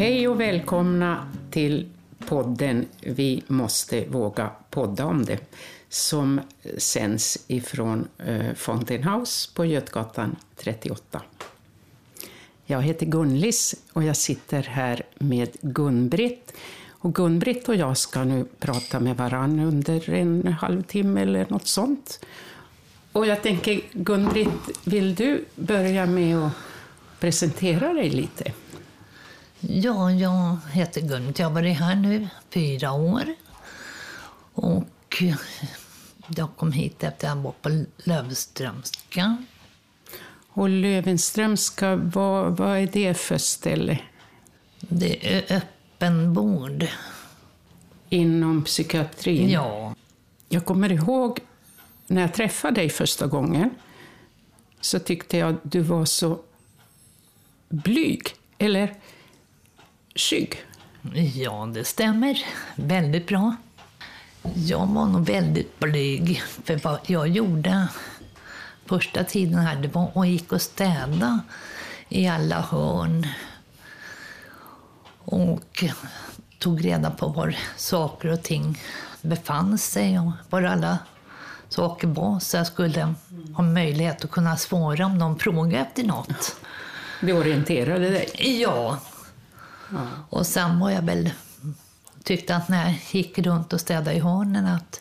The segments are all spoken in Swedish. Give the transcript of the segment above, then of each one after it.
Hej och välkomna till podden Vi måste våga podda om det som sänds ifrån eh, Fountain House på Götgatan 38. Jag heter Gunlis och jag sitter här med Gun-Britt. Och Gun-Britt och jag ska nu prata med varann under en halvtimme eller något sånt. Och jag tänker, Gun-Britt, vill du börja med att presentera dig lite? Ja, jag heter Gun. Jag har varit här nu fyra år. Och jag kom hit efter att jag var på Lövströmska. Och Löwenströmska, vad, vad är det för ställe? Det är öppen vård. Inom psykiatrin? Ja. Jag kommer ihåg när jag träffade dig första gången så tyckte jag att du var så blyg, eller skygg. Ja, det stämmer. Väldigt bra. Jag var nog väldigt blyg, för vad jag gjorde första tiden här, det var att gick och städa i alla hörn. Och tog reda på var saker och ting befann sig och var alla saker var så jag skulle ha möjlighet att kunna svara om någon frågade efter något. Du orienterade dig? Ja. Och sen var jag väl, tyckte att när jag gick runt och städade i hörnen att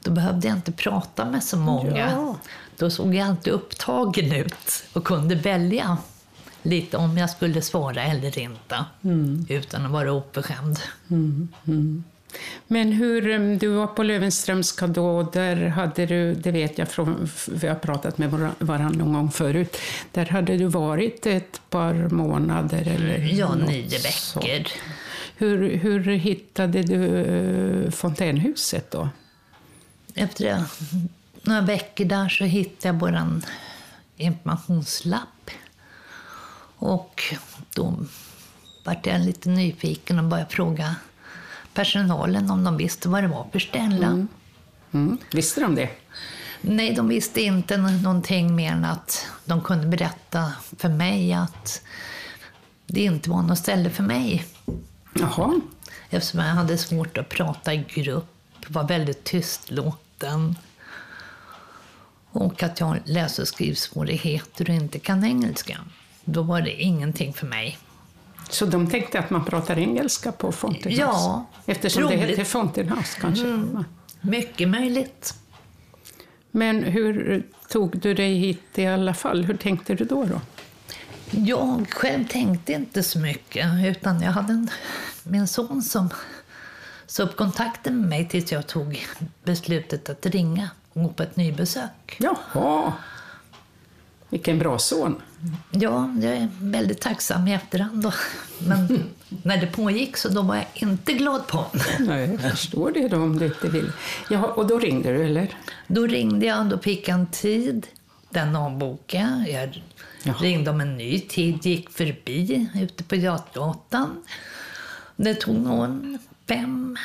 då behövde jag inte prata med så många. Ja. Då såg jag alltid upptagen ut och kunde välja lite om jag skulle svara eller inte, mm. utan att vara oförskämd. Mm. Men hur, du var på Löwenströmska då, där hade du, det vet jag från, vi har pratat med varandra någon gång förut, där hade du varit ett par månader eller Ja, nio veckor. Hur, hur hittade du eh, fontänhuset då? Efter några veckor där så hittade jag vår informationslapp. Och då vart jag lite nyfiken och började fråga personalen om de visste vad det var för ställe. Mm. Mm. Visste de det? Nej, de visste inte någonting mer än att de kunde berätta för mig att det inte var något ställe för mig. Jaha. Eftersom jag hade svårt att prata i grupp, var väldigt tystlåten. Och att jag har läs och skrivsvårigheter och inte kan engelska. Då var det ingenting för mig. Så de tänkte att man pratar engelska på Fountain House? Ja, Eftersom troligt. det heter Fountain House kanske? Mm, mycket möjligt. Men hur tog du dig hit i alla fall? Hur tänkte du då? då? Jag själv tänkte inte så mycket, utan jag hade en, min son som sa upp kontakten med mig tills jag tog beslutet att ringa och gå på ett nybesök. Jaha! Vilken bra son. Ja, jag är väldigt tacksam i efterhand. Då. Men när det pågick så då var jag inte glad på Nej, jag förstår det då om du inte vill. Ja, och då ringde du, eller? Då ringde jag, då fick jag en tid. Den avbokade jag. Jag ringde om en ny tid, gick förbi ute på Götgatan. Det tog nog fem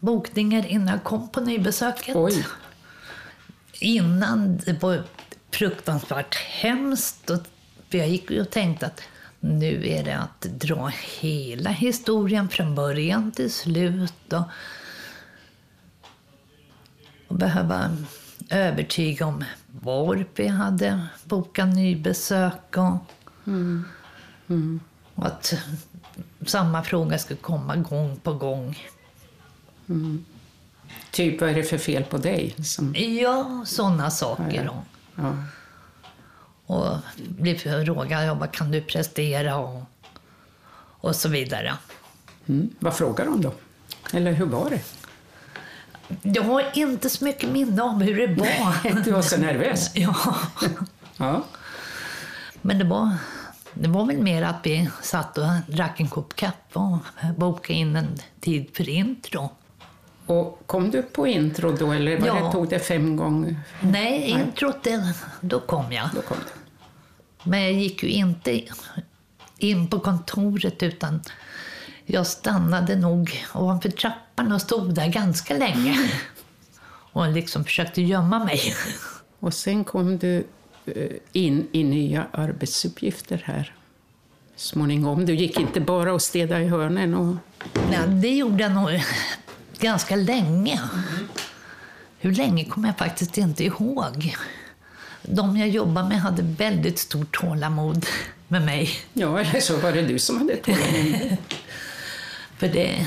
bokningar innan jag kom på nybesöket. Oj. Innan det var fruktansvärt hemskt. Och jag gick och tänkte att nu är det att dra hela historien från början till slut. Och, och behöva övertyga om varför jag hade bokat nybesök. Och, mm. Mm. och att samma fråga skulle komma gång på gång. Mm. Typ, vad är det för fel på dig? Som... Ja, sådana saker. Ja, ja. Och bli frågad, ja, vad kan du prestera och, och så vidare. Mm. Vad frågar de då? Eller hur var det? Jag har inte så mycket minne om hur det var. du var så nervös? ja. ja. Men det var, det var väl mer att vi satt och drack en kopp kaffe och bokade in en tid för intro. Och kom du på intro då, eller var ja. det, tog det fem gånger? Nej, introt, det, då kom jag. Då kom Men jag gick ju inte in på kontoret, utan jag stannade nog ovanför trappan och stod där ganska länge. Och liksom försökte gömma mig. Och sen kom du eh, in i nya arbetsuppgifter här. småningom? Du gick inte bara och städade i hörnen? Och... Nej, det gjorde jag nog ganska länge. Hur länge kommer jag faktiskt inte ihåg. De jag jobbade med hade väldigt stort tålamod med mig. Ja, eller så var det du som hade tålamod. För det,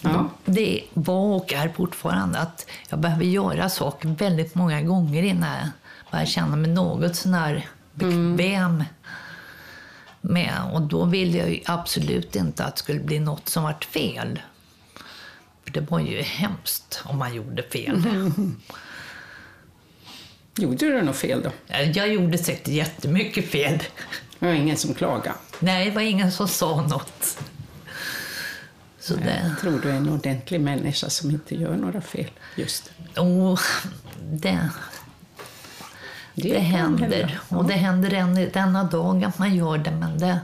ja. det var och är fortfarande att jag behöver göra saker väldigt många gånger innan jag börjar känna mig något sånär bekväm mm. med. Och då ville jag absolut inte att det skulle bli något som vart fel. Det var ju hemskt om man gjorde fel. Mm. Gjorde du något fel då? Jag gjorde säkert jättemycket fel. Det var ingen som klagade? Nej, det var ingen som sa något. Så det... Jag tror du är en ordentlig människa som inte gör några fel. Just oh, det, det, det händer. Ja. Och det händer än denna dag att man gör det, men det,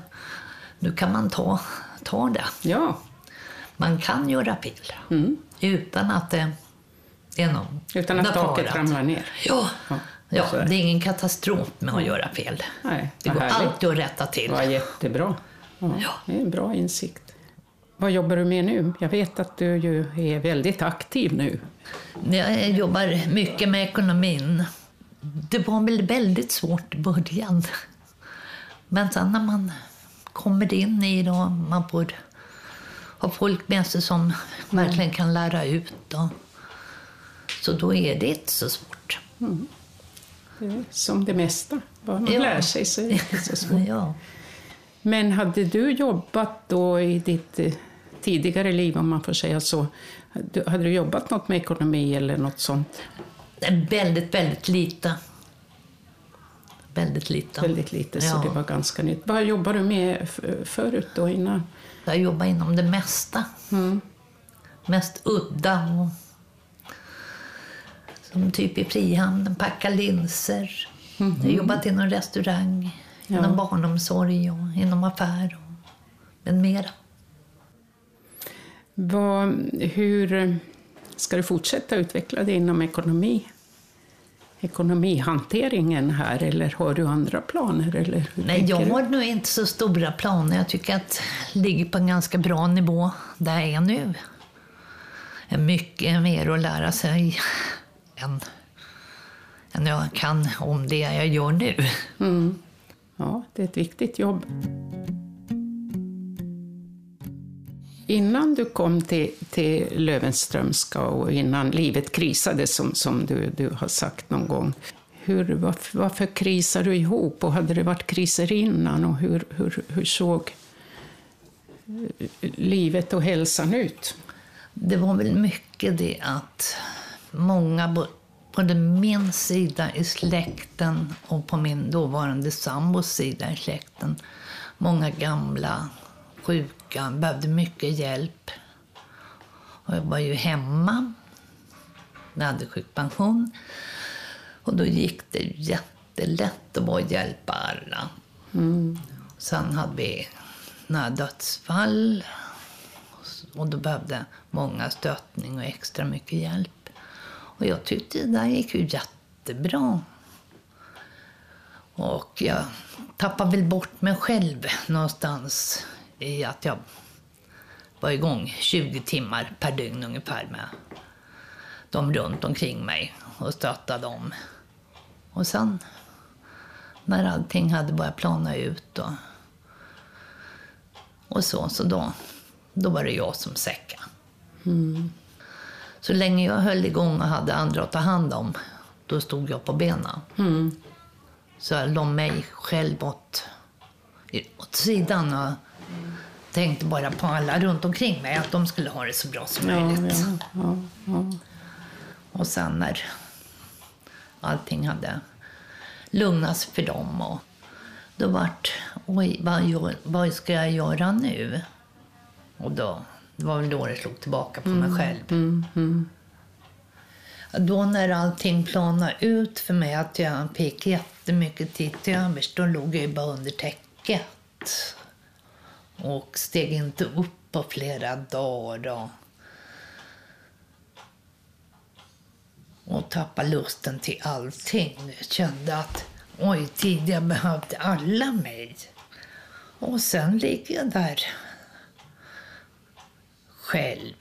nu kan man ta, ta det. Ja. Man kan göra fel mm. utan att det är någon Utan att taket ramlar ner? Ja. ja. Ja, det är ingen katastrof med att göra fel. Nej, det går härligt. alltid att rätta till. Var jättebra. Ja, ja. Det är en bra insikt. Vad jobbar du med nu? Jag vet att du ju är väldigt aktiv nu. Jag jobbar mycket med ekonomin. Det var väl väldigt svårt i början. Men sen när man kommer in i det och man får ha folk med sig som mm. verkligen kan lära ut. Och, så då är det inte så svårt. Mm. Det som det mesta. Vad man ja. lär sig så är det inte så svårt. ja. Men hade du jobbat då i ditt eh, tidigare liv, om man får säga så. Hade du jobbat något med ekonomi eller något sånt? Väldigt, väldigt lite. Väldigt lite. Väldigt lite, ja. så det var ganska nytt. Vad jobbade du med förut då, innan? Jag jobbade inom det mesta. Mm. Mest udda. Och, som typ i Frihamnen, packa linser. Mm. Jag har jobbat inom restaurang, ja. inom barnomsorg och inom affär och med mera. Vad, hur ska du fortsätta utveckla dig inom ekonomi? Ekonomihanteringen här eller har du andra planer? Eller Nej, jag har nog inte så stora planer. Jag tycker att det ligger på en ganska bra nivå där jag är nu. Mycket mer att lära sig än, än jag kan om det jag gör nu. Mm. Ja, det är ett viktigt jobb. Innan du kom till, till Löwenströmska och innan livet krisade, som, som du, du har sagt någon gång, hur, varför, varför krisade du ihop och hade det varit kriser innan och hur, hur, hur såg eh, livet och hälsan ut? Det var väl mycket det att många, både min sida i släkten och på min dåvarande sambos sida i släkten, många gamla sjuka, behövde mycket hjälp. Och jag var ju hemma. Jag hade sjukpension. Och då gick det jättelätt att bara hjälpa alla. Mm. Sen hade vi några dödsfall. Och då behövde många stöttning och extra mycket hjälp. Och jag tyckte det där gick ju jättebra. Och jag tappade väl bort mig själv någonstans i att jag var igång 20 timmar per dygn ungefär med dem runt omkring mig och stöttade dem. Och sen när allting hade börjat plana ut och, och så, så då, då var det jag som säckade. Mm. Så länge jag höll igång och hade andra att ta hand om, då stod jag på benen. Mm. Så jag la mig själv åt, åt sidan och tänkte bara på alla runt omkring mig, att de skulle ha det så bra som ja, möjligt. Ja, ja, och sen när allting hade lugnats för dem, och då vart oj, vad, vad ska jag göra nu? Och då, det var väl då det slog tillbaka på mm, mig själv. Mm, mm. Då när allting planade ut för mig, att jag fick jättemycket tid till övers, då låg jag bara under täcket och steg inte upp på flera dagar. Och, och tappade lusten till allting. Jag kände att oj, tidigare behövde alla mig. Och sen ligger jag där själv.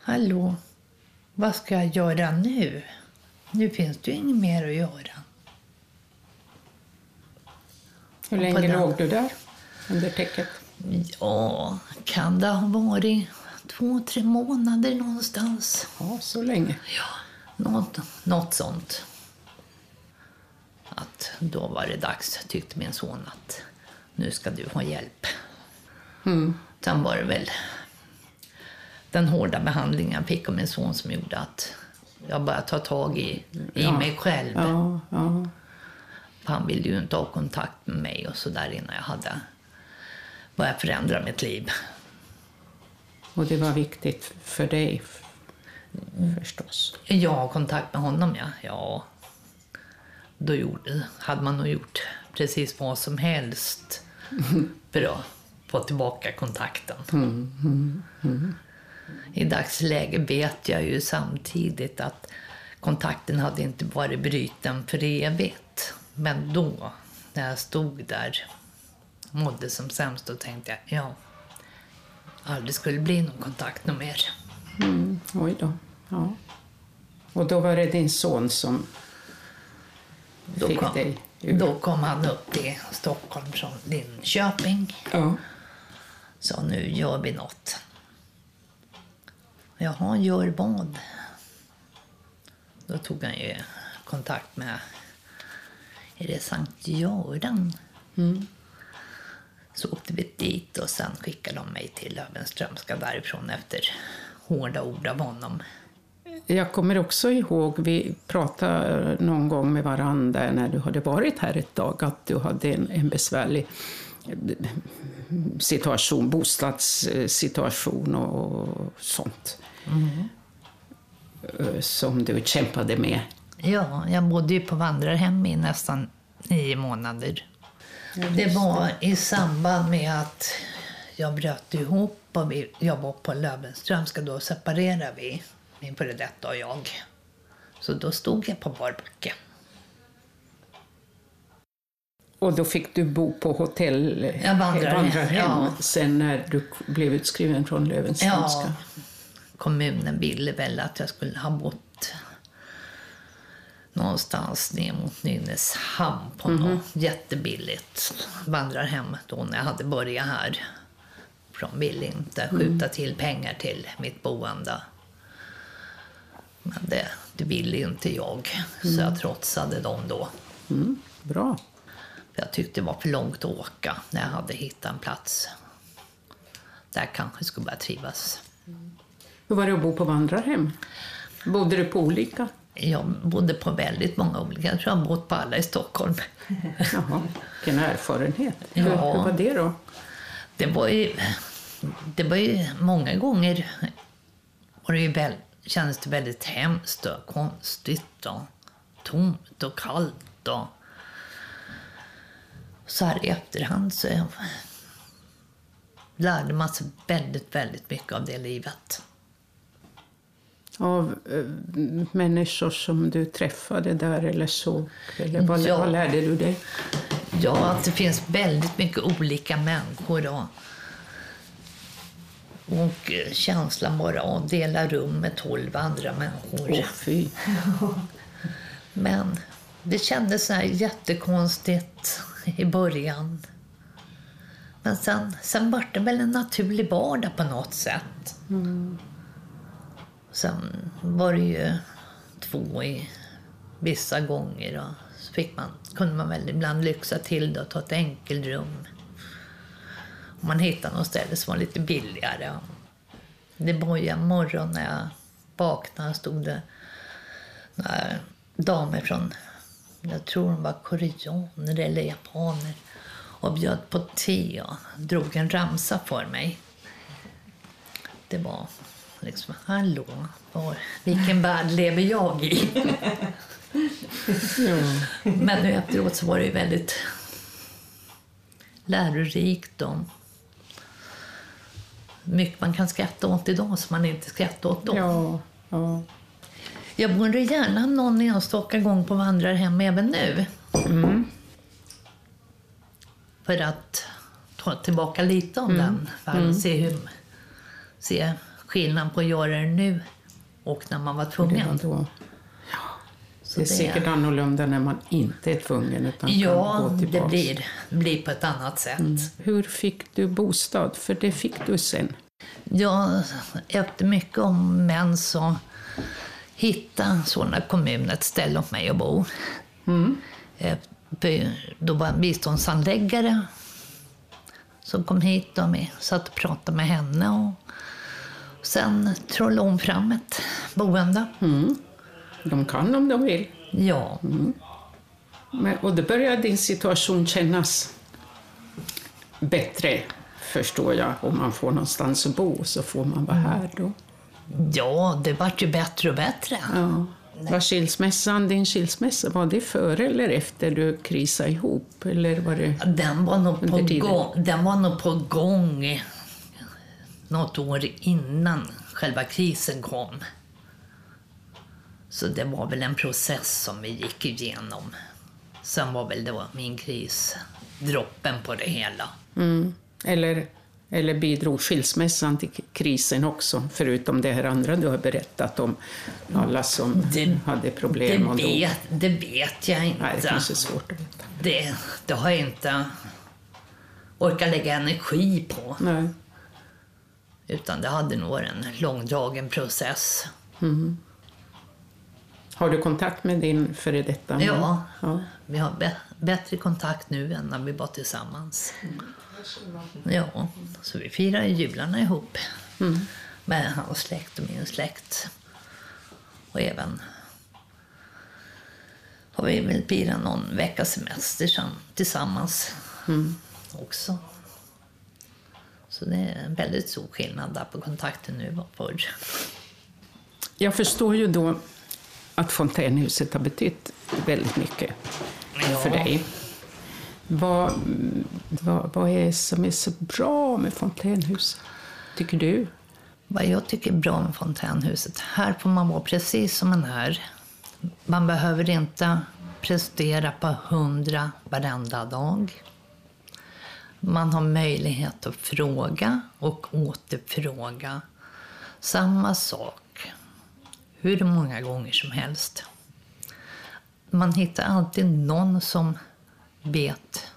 Hallå, vad ska jag göra nu? Nu finns det ju inget mer att göra. Hur länge låg du där under täcket? Ja, kan det ha varit två, tre månader någonstans? Ja, så länge. Ja, något, något sånt. Att då var det dags, tyckte min son, att nu ska du ha hjälp. Mm. Sen var det väl den hårda behandlingen jag fick av min son som gjorde att jag började ta tag i, i Ja. mig själv. Ja, ja. Han ville ju inte ha kontakt med mig och så där innan jag hade börjat förändra mitt liv. Och det var viktigt för dig, f- förstås. Har kontakt med honom, ja. ja. Då gjorde, hade man nog gjort precis vad som helst för att få tillbaka kontakten. I dagsläget vet jag ju samtidigt att kontakten hade inte varit bruten för evigt. Men då, när jag stod där mådde som sämst, då tänkte jag ja, aldrig skulle bli någon kontakt någon mer. Mm, oj då. Ja. Och då var det din son som Då fick kom, dig ur. då kom han upp till Stockholm från Linköping. Ja. Så nu gör vi något. Jaha, gör vad? Då tog han ju kontakt med, är det Sankt Göran? Mm. Så åkte vi dit och sen skickade de mig till Löwenströmska därifrån efter hårda ord av honom. Jag kommer också ihåg, vi pratade någon gång med varandra när du hade varit här ett tag, att du hade en, en besvärlig eh, situation, bostadssituation och sånt. Eh, Som du kämpade med. Ja, jag bodde ju på vandrarhem i nästan nio månader. Det var i samband med att jag bröt ihop och vi, jag var på Löwenströmska. Då separerade vi, min före detta och jag. Så då stod jag på bar backe. Och då fick du bo på hotell, Jag vandrarhem, vandrarhem ja. sen när du blev utskriven från Löwenströmska. Ja, kommunen ville väl att jag skulle ha bott någonstans ner mot Nynäshamn på något jättebilligt vandrarhem då när jag hade börjat här. för de ville inte skjuta till pengar till mitt boende. Men det, det ville inte jag, så jag trotsade dem då. Mm, bra. För jag tyckte det var för långt att åka när jag hade hittat en plats där jag kanske skulle börja trivas. Hur var det att bo på vandrarhem? Bodde du på olika? Jag bodde på väldigt många olika. Jag tror jag bott på alla i Stockholm. Jaha, vilken erfarenhet. Ja. Hur, hur var det då? Det var ju, det var ju många gånger var det väl, kändes det väldigt hemskt och konstigt och tomt och kallt. Och så här i efterhand så jag lärde man sig väldigt, väldigt mycket av det livet. Av eh, människor som du träffade där eller såg? Eller vad, Ja. vad lärde du dig? Ja, att det finns väldigt mycket olika människor. Och, och eh, känslan bara att dela rum med tolv andra människor. Åh, fy. Men det kändes så här jättekonstigt i början. Men sen, sen var det väl en naturlig vardag på något sätt. Sen var det ju två i vissa gånger och så fick man, kunde man väl ibland lyxa till det och ta ett enkelrum. Om man hittade något ställe som var lite billigare. Det var ju en morgon när jag vaknade stod det några damer från, jag tror de var koreaner eller japaner och bjöd på te och drog en ramsa för mig. Det var liksom, hallå, var, vilken värld lever jag i? Ja. Men nu efteråt så var det ju väldigt lärorikt och mycket man kan skratta åt idag som man inte skrattade åt då. Ja, ja. Jag borde gärna någon enstaka gång på vandrarhem även nu. Mm. För att ta tillbaka lite av den för att se, hur, se skillnaden på att göra det nu och när man var Det, tvungen. var då. Så det är säkert annorlunda när man inte är tvungen utan kan Ja, gå det tillbaka. blir, blir på ett annat sätt. Hur fick du bostad? För det fick du sen. Ja, efter mycket om män så hittade Solna kommun ett ställe åt mig att bo. För Då var en biståndsanläggare som kom hit och satt och pratade med henne. Och sen trollade hon fram ett boende. De kan om de vill. Ja, Men, och då börjar din situation kännas bättre, förstår jag. Om man får någonstans att bo så får man vara här då. ja, det vart ju bättre och bättre. Ja. Var skilsmässan, din skilsmässa, var det före eller efter du krisade ihop? Eller var det... Den var nog på, gång, den var nog på gång något år innan själva krisen kom. Så det var väl en process som vi gick igenom. Sen var väl då min kris droppen på det hela. Mm. Eller, eller bidrog skilsmässan till krisen också? Förutom det här andra du har berättat om, alla som Det- hade Det problem och dog. vet, det vet jag inte. Nej, det kanske är svårt att veta. det, det har jag inte orkat lägga energi på. Nej. Utan det hade nog varit en långdragen process. Har du kontakt med din före detta? Ja. ja. Vi har bä- bättre kontakt nu än när vi var tillsammans. Ja, så vi firar jularna ihop med hans släkt och min släkt. Och även har vi väl firat någon veckas semester tillsammans också. Så det är en väldigt stor skillnad där på kontakten nu och förr. Jag förstår ju då att fontänhuset har betytt väldigt mycket Ja. för dig. Vad, vad, vad är det som är så bra med fontänhuset, tycker du? Vad jag tycker är bra med fontänhuset, här får man vara precis som man är. Man behöver inte prestera på hundra varenda dag. Man har möjlighet att fråga och återfråga samma sak hur många gånger som helst. Man hittar alltid någon som vet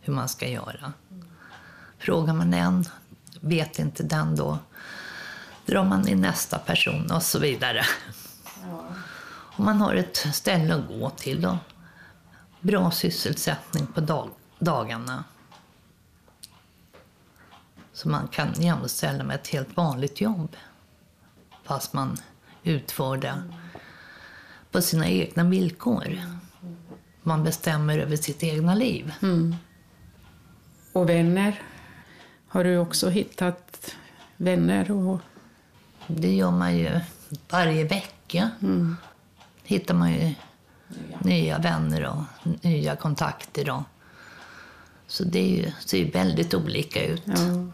hur man ska göra. Frågar man en, vet inte den då, drar man in nästa person och så vidare. Och man har ett ställe att gå till och bra sysselsättning på dag, dagarna. Så man kan jämställa med ett helt vanligt jobb. Fast man utför det på sina egna villkor. Man bestämmer över sitt egna liv. Och vänner? Har du också hittat vänner? Och, Det gör man ju varje vecka. hittar man ju nya vänner och nya kontakter. Och, så det är ju, ser ju väldigt olika ut. ja.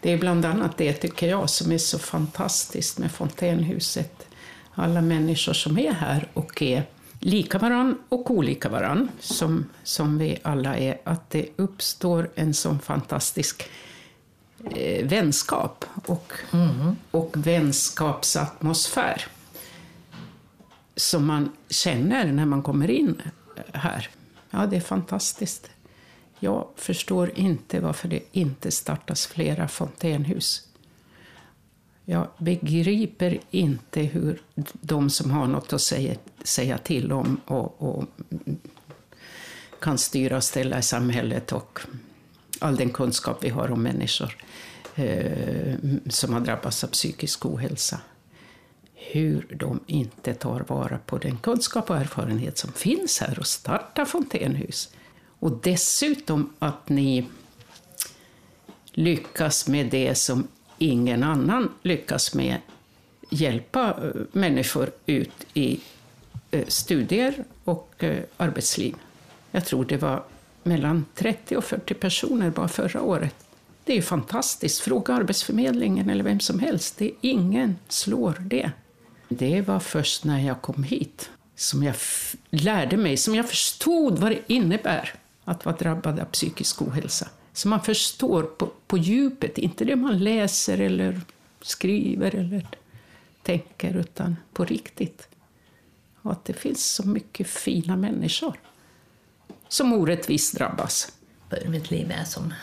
Det är bland annat det, tycker jag, som är så fantastiskt med fontänhuset. Alla människor som är här och är lika varann och olika varann, som, som vi alla är, att det uppstår en sån fantastisk eh, vänskap och, och vänskapsatmosfär som man känner när man kommer in här. Ja, det är fantastiskt. Jag förstår inte varför det inte startas flera fontänhus. Jag begriper inte hur de som har något att säga, säga till om och, och kan styra och ställa i samhället och all den kunskap vi har om människor eh, som har drabbats av psykisk ohälsa. Hur de inte tar vara på den kunskap och erfarenhet som finns här och startar fontänhus. Och dessutom att ni lyckas med det som ingen annan lyckas med. Hjälpa eh, människor ut i eh, studier och eh, arbetsliv. Jag tror det var mellan 30 och 40 personer bara förra året. Det är ju fantastiskt. Fråga Arbetsförmedlingen eller vem som helst. Det är ingen slår det. Det var först när jag kom hit som jag lärde mig, som jag förstod vad det innebär att vara drabbad av psykisk ohälsa. Så man förstår på, på djupet, inte det man läser eller skriver eller tänker, utan på riktigt. Och att det finns så mycket fina människor som orättvist drabbas. Mitt liv är som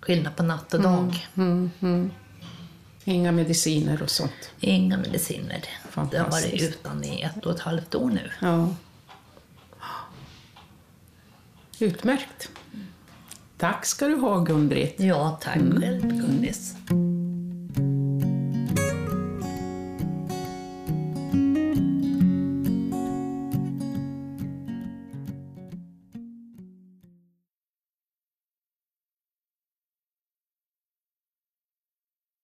skillnad på natt och dag. Mm, mm, mm. Inga mediciner och sånt? Inga mediciner. Det har varit utan i ett och ett halvt år nu. Ja. Utmärkt. Tack ska du ha, Gun-Britt. Ja, tack själv, Gunnis.